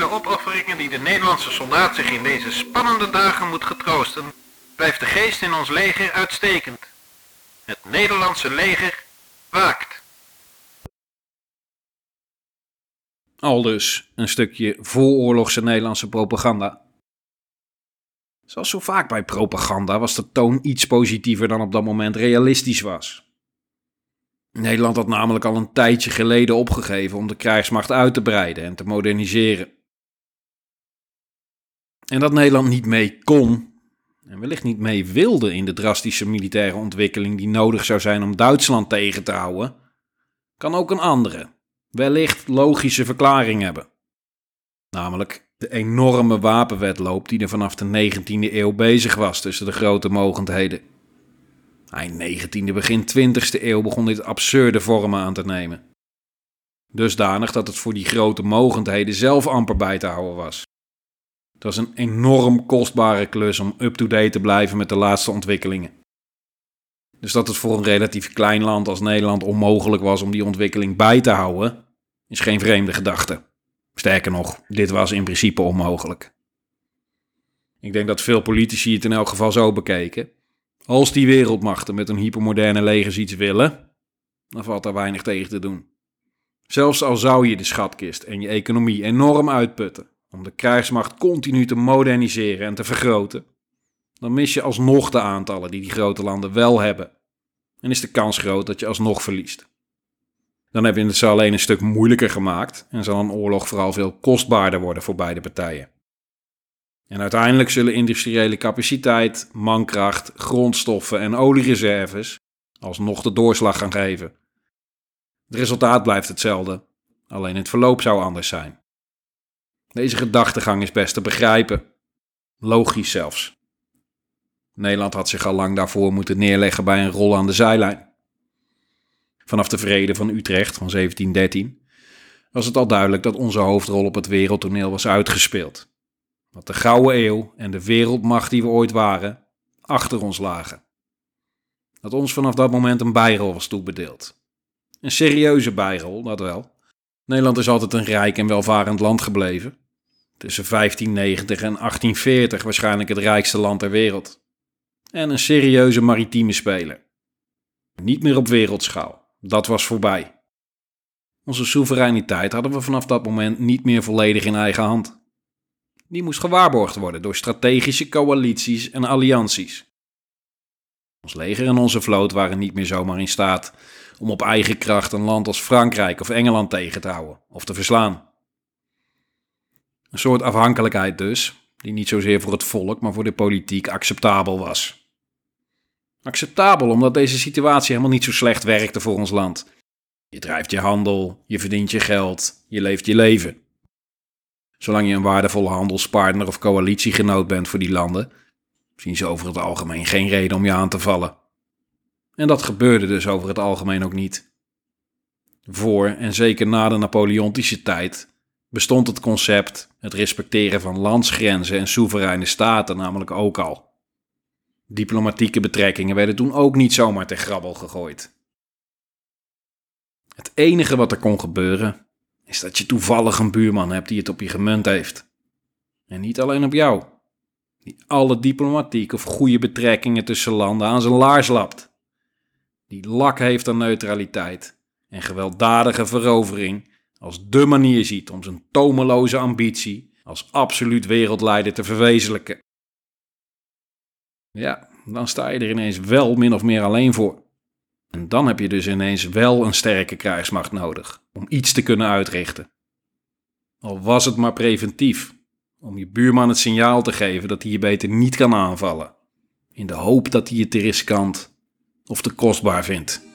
Vele opofferingen die de Nederlandse soldaat zich in deze spannende dagen moet getroosten, blijft de geest in ons leger uitstekend. Het Nederlandse leger waakt. Aldus een stukje vooroorlogse Nederlandse propaganda. Zoals zo vaak bij propaganda was de toon iets positiever dan op dat moment realistisch was. Nederland had namelijk al een tijdje geleden opgegeven om de krijgsmacht uit te breiden en te moderniseren. En dat Nederland niet mee kon, en wellicht niet mee wilde in de drastische militaire ontwikkeling die nodig zou zijn om Duitsland tegen te houden, kan ook een andere, wellicht logische verklaring hebben. Namelijk de enorme wapenwetloop die er vanaf de 19e eeuw bezig was tussen de grote mogendheden. Eind 19e, begin 20e eeuw begon dit absurde vormen aan te nemen. Dusdanig dat het voor die grote mogendheden zelf amper bij te houden was. Het was een enorm kostbare klus om up-to-date te blijven met de laatste ontwikkelingen. Dus dat het voor een relatief klein land als Nederland onmogelijk was om die ontwikkeling bij te houden, is geen vreemde gedachte. Sterker nog, dit was in principe onmogelijk. Ik denk dat veel politici het in elk geval zo bekeken. Als die wereldmachten met een hypermoderne legers iets willen, dan valt daar weinig tegen te doen. Zelfs al zou je de schatkist en je economie enorm uitputten om de krijgsmacht continu te moderniseren en te vergroten, dan mis je alsnog de aantallen die die grote landen wel hebben. En is de kans groot dat je alsnog verliest. Dan heb je het ze alleen een stuk moeilijker gemaakt en zal een oorlog vooral veel kostbaarder worden voor beide partijen. En uiteindelijk zullen industriële capaciteit, mankracht, grondstoffen en oliereserves alsnog de doorslag gaan geven. Het resultaat blijft hetzelfde, alleen het verloop zou anders zijn. Deze gedachtegang is best te begrijpen. Logisch zelfs. Nederland had zich al lang daarvoor moeten neerleggen bij een rol aan de zijlijn. Vanaf de Vrede van Utrecht van 1713 was het al duidelijk dat onze hoofdrol op het wereldtoneel was uitgespeeld. Dat de Gouden Eeuw en de wereldmacht die we ooit waren, achter ons lagen. Dat ons vanaf dat moment een bijrol was toebedeeld. Een serieuze bijrol, dat wel. Nederland is altijd een rijk en welvarend land gebleven. Tussen 1590 en 1840 waarschijnlijk het rijkste land ter wereld. En een serieuze maritieme speler. Niet meer op wereldschaal, dat was voorbij. Onze soevereiniteit hadden we vanaf dat moment niet meer volledig in eigen hand die moest gewaarborgd worden door strategische coalities en allianties. Ons leger en onze vloot waren niet meer zomaar in staat om op eigen kracht een land als Frankrijk of Engeland tegen te houden of te verslaan. Een soort afhankelijkheid dus, die niet zozeer voor het volk, maar voor de politiek acceptabel was. Acceptabel omdat deze situatie helemaal niet zo slecht werkte voor ons land. Je drijft je handel, je verdient je geld, je leeft je leven zolang je een waardevolle handelspartner of coalitiegenoot bent voor die landen, zien ze over het algemeen geen reden om je aan te vallen. En dat gebeurde dus over het algemeen ook niet. Voor en zeker na de Napoleontische tijd bestond het concept, het respecteren van landsgrenzen en soevereine staten namelijk ook al. Diplomatieke betrekkingen werden toen ook niet zomaar ter grabbel gegooid. Het enige wat er kon gebeuren is dat je toevallig een buurman hebt die het op je gemunt heeft. En niet alleen op jou. Die alle diplomatiek of goede betrekkingen tussen landen aan zijn laars lapt. Die lak heeft aan neutraliteit en gewelddadige verovering als dé manier ziet om zijn tomeloze ambitie als absoluut wereldleider te verwezenlijken. Ja, dan sta je er ineens wel min of meer alleen voor. En dan heb je dus ineens wel een sterke krijgsmacht nodig om iets te kunnen uitrichten. Al was het maar preventief, om je buurman het signaal te geven dat hij je beter niet kan aanvallen, in de hoop dat hij je te riskant of te kostbaar vindt.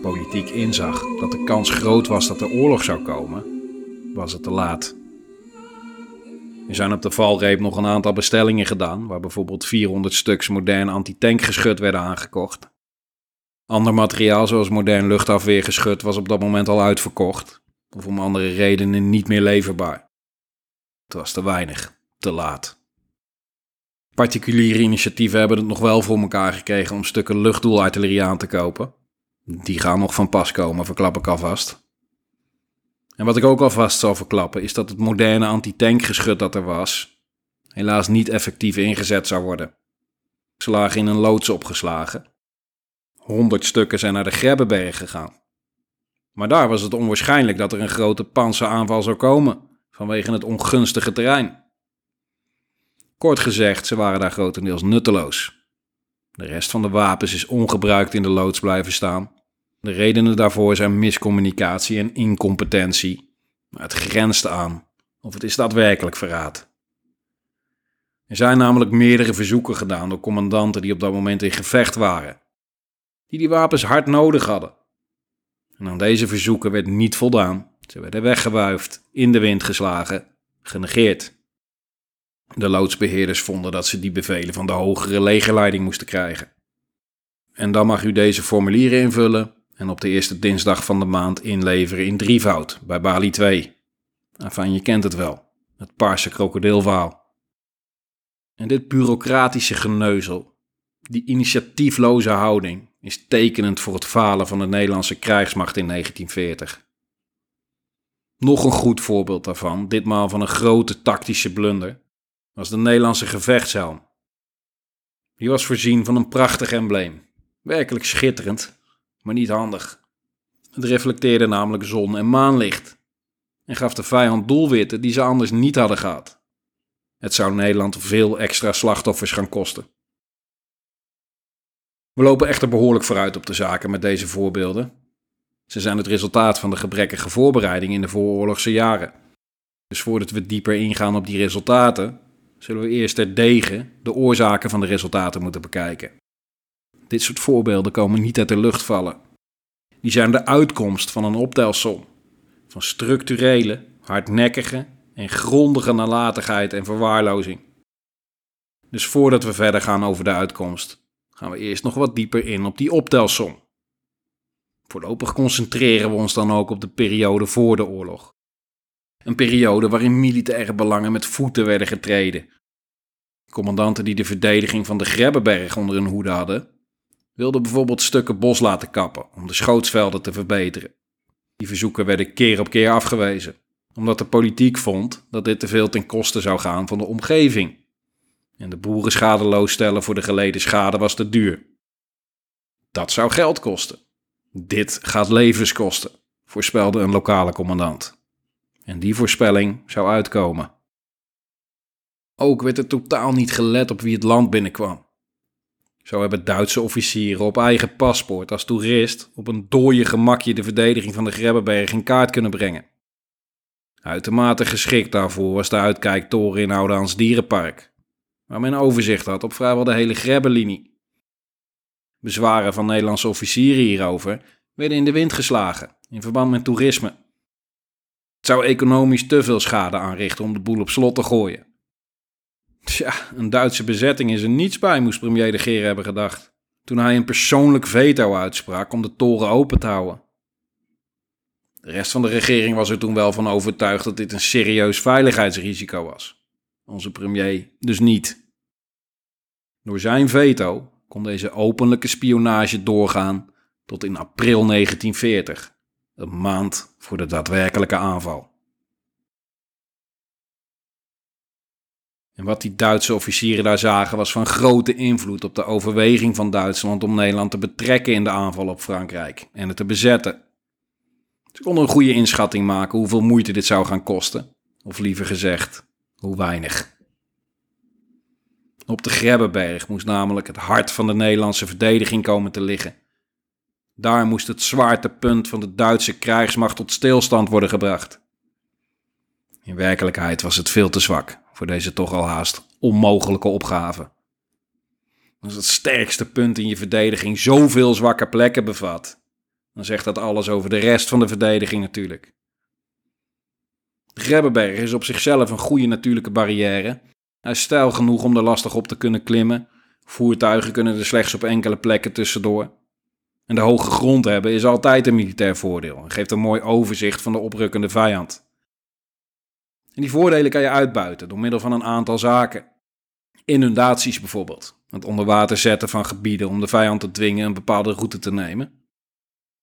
politiek inzag dat de kans groot was dat er oorlog zou komen, was het te laat. Er zijn op de valreep nog een aantal bestellingen gedaan, waar bijvoorbeeld 400 stuks modern antitankgeschut werden aangekocht. Ander materiaal, zoals modern luchtafweergeschut, was op dat moment al uitverkocht, of om andere redenen niet meer leverbaar. Het was te weinig, te laat. Particuliere initiatieven hebben het nog wel voor elkaar gekregen om stukken luchtdoelartillerie aan te kopen. Die gaan nog van pas komen, verklap ik alvast. En wat ik ook alvast zal verklappen is dat het moderne antitankgeschut dat er was, helaas niet effectief ingezet zou worden. Ze lagen in een loods opgeslagen. Honderd stukken zijn naar de Grebbeberg gegaan. Maar daar was het onwaarschijnlijk dat er een grote panzeraanval zou komen, vanwege het ongunstige terrein. Kort gezegd, ze waren daar grotendeels nutteloos. De rest van de wapens is ongebruikt in de loods blijven staan. De redenen daarvoor zijn miscommunicatie en incompetentie. Maar het grenst aan of het is daadwerkelijk verraad. Er zijn namelijk meerdere verzoeken gedaan door commandanten die op dat moment in gevecht waren, die die wapens hard nodig hadden. En aan deze verzoeken werd niet voldaan. Ze werden weggewuifd, in de wind geslagen, genegeerd. De loodsbeheerders vonden dat ze die bevelen van de hogere legerleiding moesten krijgen. En dan mag u deze formulieren invullen en op de eerste dinsdag van de maand inleveren in drievoud bij Bali 2. Enfin, je kent het wel, het paarse krokodilverhaal. En dit bureaucratische geneuzel, die initiatiefloze houding, is tekenend voor het falen van de Nederlandse krijgsmacht in 1940. Nog een goed voorbeeld daarvan, ditmaal van een grote tactische blunder, was de Nederlandse gevechtshelm. Die was voorzien van een prachtig embleem. Werkelijk schitterend, maar niet handig. Het reflecteerde namelijk zon- en maanlicht en gaf de vijand doelwitten die ze anders niet hadden gehad. Het zou Nederland veel extra slachtoffers gaan kosten. We lopen echter behoorlijk vooruit op de zaken met deze voorbeelden. Ze zijn het resultaat van de gebrekkige voorbereiding in de vooroorlogse jaren. Dus voordat we dieper ingaan op die resultaten, zullen we eerst ter degen de oorzaken van de resultaten moeten bekijken. Dit soort voorbeelden komen niet uit de lucht vallen. Die zijn de uitkomst van een optelsom van structurele, hardnekkige en grondige nalatigheid en verwaarlozing. Dus voordat we verder gaan over de uitkomst, gaan we eerst nog wat dieper in op die optelsom. Voorlopig concentreren we ons dan ook op de periode voor de oorlog. Een periode waarin militaire belangen met voeten werden getreden. Commandanten die de verdediging van de Grebbeberg onder hun hoede hadden, wilden bijvoorbeeld stukken bos laten kappen om de schootsvelden te verbeteren. Die verzoeken werden keer op keer afgewezen, omdat de politiek vond dat dit te veel ten koste zou gaan van de omgeving. En de boeren schadeloos stellen voor de geleden schade was te duur. Dat zou geld kosten. Dit gaat levens kosten, voorspelde een lokale commandant. En die voorspelling zou uitkomen. Ook werd er totaal niet gelet op wie het land binnenkwam. Zo hebben Duitse officieren op eigen paspoort als toerist op een dooie gemakje de verdediging van de Grebbeberg in kaart kunnen brengen. Uitermate geschikt daarvoor was de uitkijktoren in Oudehands Dierenpark, waar men overzicht had op vrijwel de hele Grebbelinie. Bezwaren van Nederlandse officieren hierover werden in de wind geslagen in verband met toerisme. Het zou economisch te veel schade aanrichten om de boel op slot te gooien. Tja, een Duitse bezetting is er niets bij, moest premier de Geer hebben gedacht. Toen hij een persoonlijk veto uitsprak om de toren open te houden. De rest van de regering was er toen wel van overtuigd dat dit een serieus veiligheidsrisico was. Onze premier dus niet. Door zijn veto kon deze openlijke spionage doorgaan tot in april 1940, een maand voor de daadwerkelijke aanval. En wat die Duitse officieren daar zagen was van grote invloed op de overweging van Duitsland om Nederland te betrekken in de aanval op Frankrijk en het te bezetten. Ze konden een goede inschatting maken hoeveel moeite dit zou gaan kosten, of liever gezegd, hoe weinig. Op de Grebbeberg moest namelijk het hart van de Nederlandse verdediging komen te liggen. Daar moest het zwaartepunt van de Duitse krijgsmacht tot stilstand worden gebracht. In werkelijkheid was het veel te zwak voor deze toch al haast onmogelijke opgave. Als het sterkste punt in je verdediging zoveel zwakke plekken bevat, dan zegt dat alles over de rest van de verdediging natuurlijk. De Grebbeberg is op zichzelf een goede natuurlijke barrière. Hij is stijl genoeg om er lastig op te kunnen klimmen. Voertuigen kunnen er slechts op enkele plekken tussendoor. En de hoge grond hebben is altijd een militair voordeel en geeft een mooi overzicht van de oprukkende vijand. En die voordelen kan je uitbuiten door middel van een aantal zaken. Inundaties bijvoorbeeld. Het onder water zetten van gebieden om de vijand te dwingen een bepaalde route te nemen.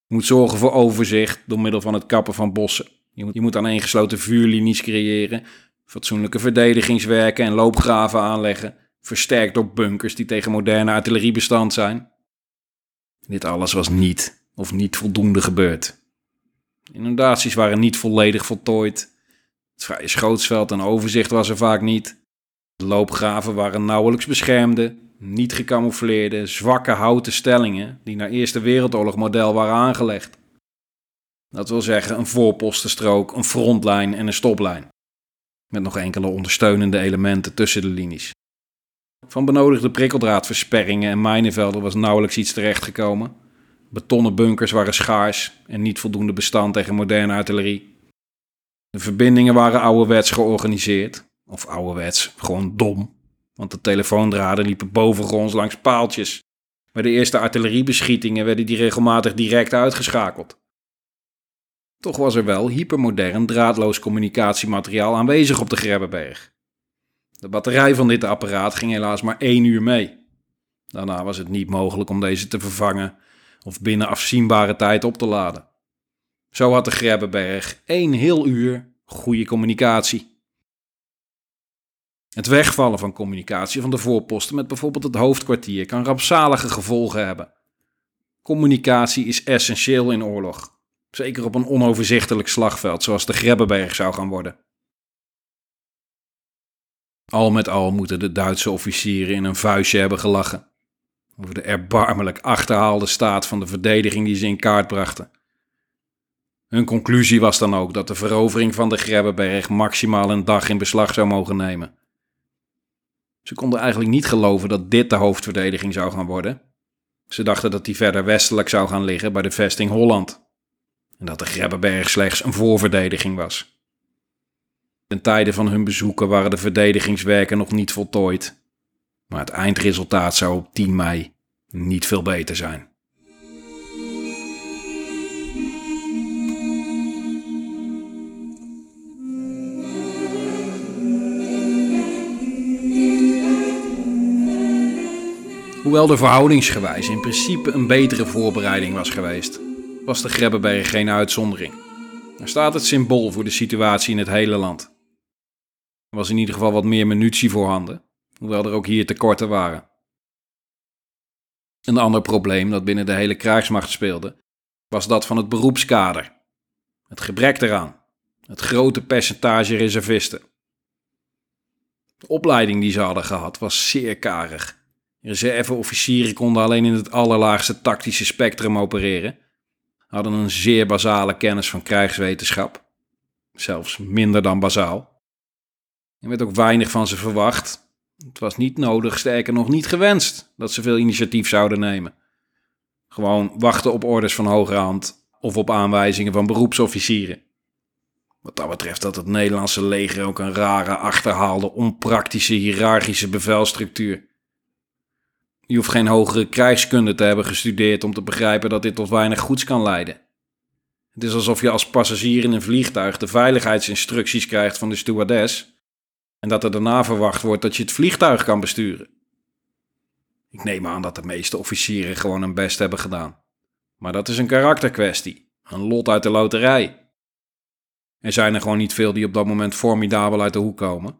Je moet zorgen voor overzicht door middel van het kappen van bossen. Je moet, je moet aaneengesloten vuurlinies creëren, fatsoenlijke verdedigingswerken en loopgraven aanleggen, versterkt door bunkers die tegen moderne artillerie bestand zijn. Dit alles was niet of niet voldoende gebeurd. Inundaties waren niet volledig voltooid. Het vrije schootsveld en overzicht was er vaak niet. De loopgraven waren nauwelijks beschermde, niet gecamoufleerde, zwakke houten stellingen die naar Eerste Wereldoorlog model waren aangelegd. Dat wil zeggen een voorpostenstrook, een frontlijn en een stoplijn. Met nog enkele ondersteunende elementen tussen de linies. Van benodigde prikkeldraadversperringen en mijnenvelden was nauwelijks iets terechtgekomen. Betonnen bunkers waren schaars en niet voldoende bestand tegen moderne artillerie. De verbindingen waren ouderwets georganiseerd. Of ouderwets, gewoon dom. Want de telefoondraden liepen bovengronds langs paaltjes. Bij de eerste artilleriebeschietingen werden die regelmatig direct uitgeschakeld. Toch was er wel hypermodern draadloos communicatiemateriaal aanwezig op de Grebbeberg. De batterij van dit apparaat ging helaas maar één uur mee. Daarna was het niet mogelijk om deze te vervangen of binnen afzienbare tijd op te laden. Zo had de Grebbeberg één heel uur goede communicatie. Het wegvallen van communicatie van de voorposten met bijvoorbeeld het hoofdkwartier kan rampzalige gevolgen hebben. Communicatie is essentieel in oorlog, zeker op een onoverzichtelijk slagveld zoals de Grebbeberg zou gaan worden. Al met al moeten de Duitse officieren in een vuistje hebben gelachen over de erbarmelijk achterhaalde staat van de verdediging die ze in kaart brachten. Hun conclusie was dan ook dat de verovering van de Grebbeberg maximaal een dag in beslag zou mogen nemen. Ze konden eigenlijk niet geloven dat dit de hoofdverdediging zou gaan worden. Ze dachten dat die verder westelijk zou gaan liggen bij de vesting Holland. En dat de Grebbeberg slechts een voorverdediging was. Ten tijde van hun bezoeken waren de verdedigingswerken nog niet voltooid. Maar het eindresultaat zou op 10 mei niet veel beter zijn. Hoewel de verhoudingsgewijs in principe een betere voorbereiding was geweest, was de Grebbeberg geen uitzondering. Er staat het symbool voor de situatie in het hele land. Er was in ieder geval wat meer munitie voorhanden, hoewel er ook hier tekorten waren. Een ander probleem dat binnen de hele krijgsmacht speelde, was dat van het beroepskader. Het gebrek eraan, het grote percentage reservisten. De opleiding die ze hadden gehad was zeer karig. Reserveofficieren konden alleen in het allerlaagste tactische spectrum opereren, hadden een zeer basale kennis van krijgswetenschap, zelfs minder dan bazaal. Er werd ook weinig van ze verwacht. Het was niet nodig, sterker nog niet gewenst, dat ze veel initiatief zouden nemen. Gewoon wachten op orders van hoge hand of op aanwijzingen van beroepsofficieren. Wat dat betreft had het Nederlandse leger ook een rare, achterhaalde, onpraktische, hiërarchische bevelstructuur. Je hoeft geen hogere krijgskunde te hebben gestudeerd om te begrijpen dat dit tot weinig goeds kan leiden. Het is alsof je als passagier in een vliegtuig de veiligheidsinstructies krijgt van de stewardess en dat er daarna verwacht wordt dat je het vliegtuig kan besturen. Ik neem aan dat de meeste officieren gewoon hun best hebben gedaan. Maar dat is een karakterkwestie, een lot uit de loterij. Er zijn er gewoon niet veel die op dat moment formidabel uit de hoek komen.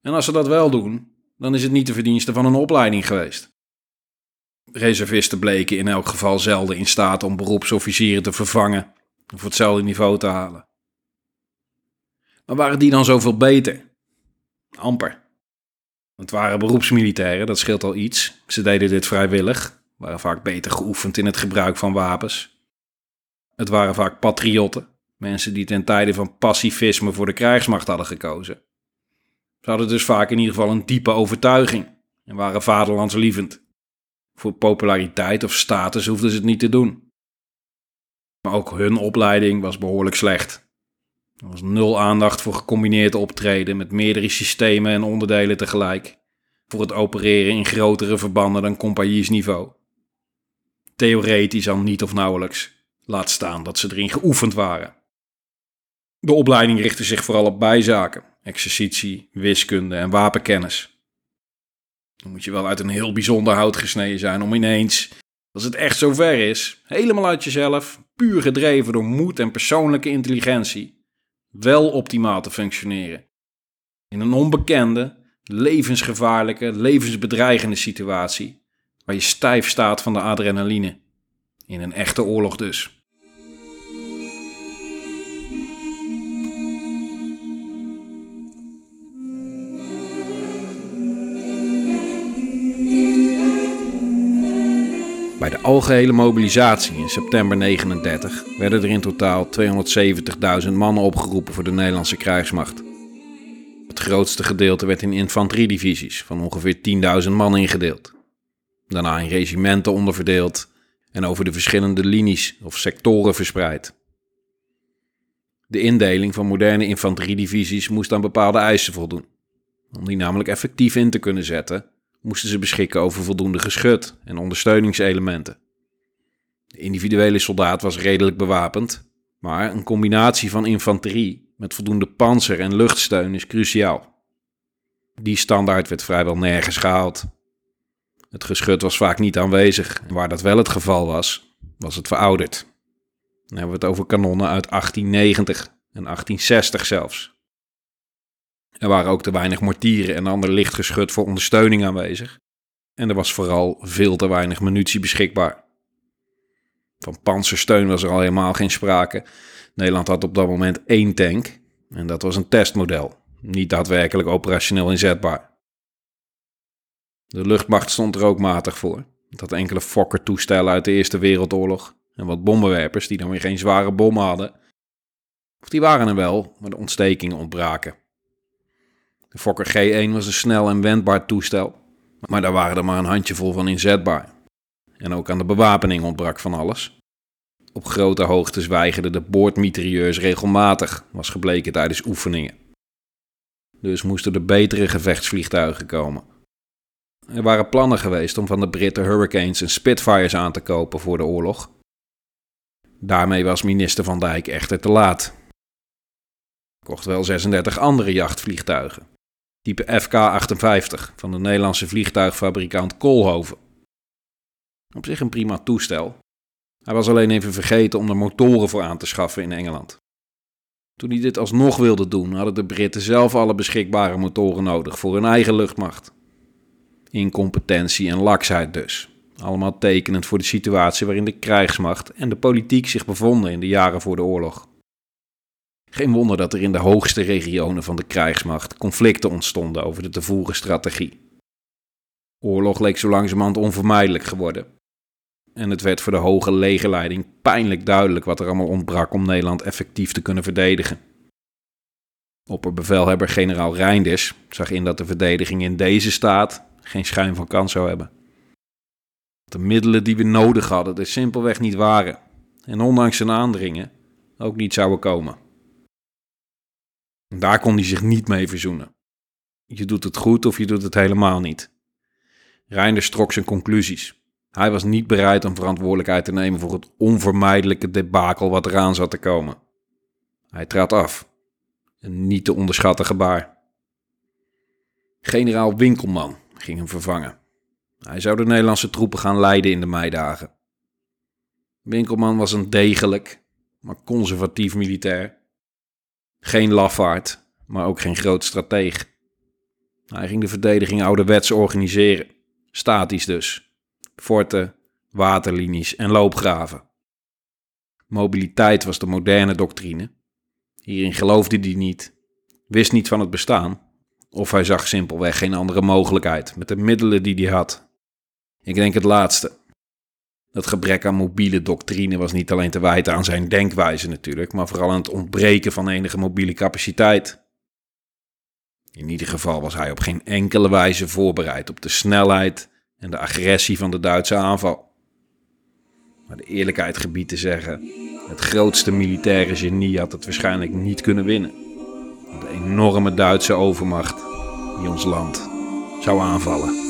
En als ze dat wel doen, dan is het niet de verdienste van een opleiding geweest. Reservisten bleken in elk geval zelden in staat om beroepsofficieren te vervangen of hetzelfde niveau te halen. Maar waren die dan zoveel beter? Amper. Het waren beroepsmilitairen, dat scheelt al iets. Ze deden dit vrijwillig, waren vaak beter geoefend in het gebruik van wapens. Het waren vaak patriotten, mensen die ten tijde van pacifisme voor de krijgsmacht hadden gekozen. Ze hadden dus vaak in ieder geval een diepe overtuiging en waren vaderlandslievend. Voor populariteit of status hoefden ze het niet te doen. Maar ook hun opleiding was behoorlijk slecht. Er was nul aandacht voor gecombineerd optreden met meerdere systemen en onderdelen tegelijk. Voor het opereren in grotere verbanden dan compagniesniveau. Theoretisch al niet of nauwelijks. Laat staan dat ze erin geoefend waren. De opleiding richtte zich vooral op bijzaken, exercitie, wiskunde en wapenkennis. Dan moet je wel uit een heel bijzonder hout gesneden zijn om ineens, als het echt zover is, helemaal uit jezelf, puur gedreven door moed en persoonlijke intelligentie, wel optimaal te functioneren. In een onbekende, levensgevaarlijke, levensbedreigende situatie, waar je stijf staat van de adrenaline. In een echte oorlog dus. Bij de algehele mobilisatie in september 39 werden er in totaal 270.000 mannen opgeroepen voor de Nederlandse krijgsmacht. Het grootste gedeelte werd in infanteriedivisies van ongeveer 10.000 man ingedeeld. Daarna in regimenten onderverdeeld en over de verschillende linies of sectoren verspreid. De indeling van moderne infanteriedivisies moest aan bepaalde eisen voldoen. Om die namelijk effectief in te kunnen zetten, moesten ze beschikken over voldoende geschut en ondersteuningselementen. De individuele soldaat was redelijk bewapend, maar een combinatie van infanterie met voldoende panzer en luchtsteun is cruciaal. Die standaard werd vrijwel nergens gehaald. Het geschut was vaak niet aanwezig en waar dat wel het geval was, was het verouderd. Dan hebben we het over kanonnen uit 1890 en 1860 zelfs. Er waren ook te weinig mortieren en ander licht geschut voor ondersteuning aanwezig. En er was vooral veel te weinig munitie beschikbaar. Van panzersteun was er al helemaal geen sprake. Nederland had op dat moment één tank en dat was een testmodel, niet daadwerkelijk operationeel inzetbaar. De luchtmacht stond er ook matig voor. Had enkele Fokker-toestellen uit de Eerste Wereldoorlog en wat bommenwerpers die dan weer geen zware bommen hadden. Of die waren er wel, maar de ontstekingen ontbraken. De Fokker G1 was een snel en wendbaar toestel, maar daar waren er maar een handjevol van inzetbaar. En ook aan de bewapening ontbrak van alles. Op grote hoogtes weigerden de boordmitrailleurs regelmatig, was gebleken tijdens oefeningen. Dus moesten er betere gevechtsvliegtuigen komen. Er waren plannen geweest om van de Britten Hurricanes en Spitfires aan te kopen voor de oorlog. Daarmee was minister Van Dijk echter te laat. Kocht wel 36 andere jachtvliegtuigen type FK-58 van de Nederlandse vliegtuigfabrikant Koolhoven. Op zich een prima toestel. Hij was alleen even vergeten om er motoren voor aan te schaffen in Engeland. Toen hij dit alsnog wilde doen, hadden de Britten zelf alle beschikbare motoren nodig voor hun eigen luchtmacht. Incompetentie en laksheid dus. Allemaal tekenend voor de situatie waarin de krijgsmacht en de politiek zich bevonden in de jaren voor de oorlog. Geen wonder dat er in de hoogste regionen van de krijgsmacht conflicten ontstonden over de te voeren strategie. Oorlog leek zo langzamerhand onvermijdelijk geworden. En het werd voor de hoge legerleiding pijnlijk duidelijk wat er allemaal ontbrak om Nederland effectief te kunnen verdedigen. Opperbevelhebber generaal Reinders zag in dat de verdediging in deze staat geen schijn van kans zou hebben. De middelen die we nodig hadden er simpelweg niet waren en ondanks zijn aandringen ook niet zouden komen. Daar kon hij zich niet mee verzoenen. Je doet het goed of je doet het helemaal niet. Reinders trok zijn conclusies. Hij was niet bereid om verantwoordelijkheid te nemen voor het onvermijdelijke debakel wat eraan zat te komen. Hij trad af. Een niet te onderschatten gebaar. Generaal Winkelman ging hem vervangen. Hij zou de Nederlandse troepen gaan leiden in de meidagen. Winkelman was een degelijk, maar conservatief militair geen lafaard, maar ook geen groot strateeg. Hij ging de verdediging ouderwets organiseren, statisch dus. Forten, waterlinies en loopgraven. Mobiliteit was de moderne doctrine. Hierin geloofde hij niet, wist niet van het bestaan, of hij zag simpelweg geen andere mogelijkheid met de middelen die hij had. Ik denk het laatste. Dat gebrek aan mobiele doctrine was niet alleen te wijten aan zijn denkwijze natuurlijk, maar vooral aan het ontbreken van enige mobiele capaciteit. In ieder geval was hij op geen enkele wijze voorbereid op de snelheid en de agressie van de Duitse aanval. Maar de eerlijkheid gebied te zeggen, het grootste militaire genie had het waarschijnlijk niet kunnen winnen. De enorme Duitse overmacht die ons land zou aanvallen.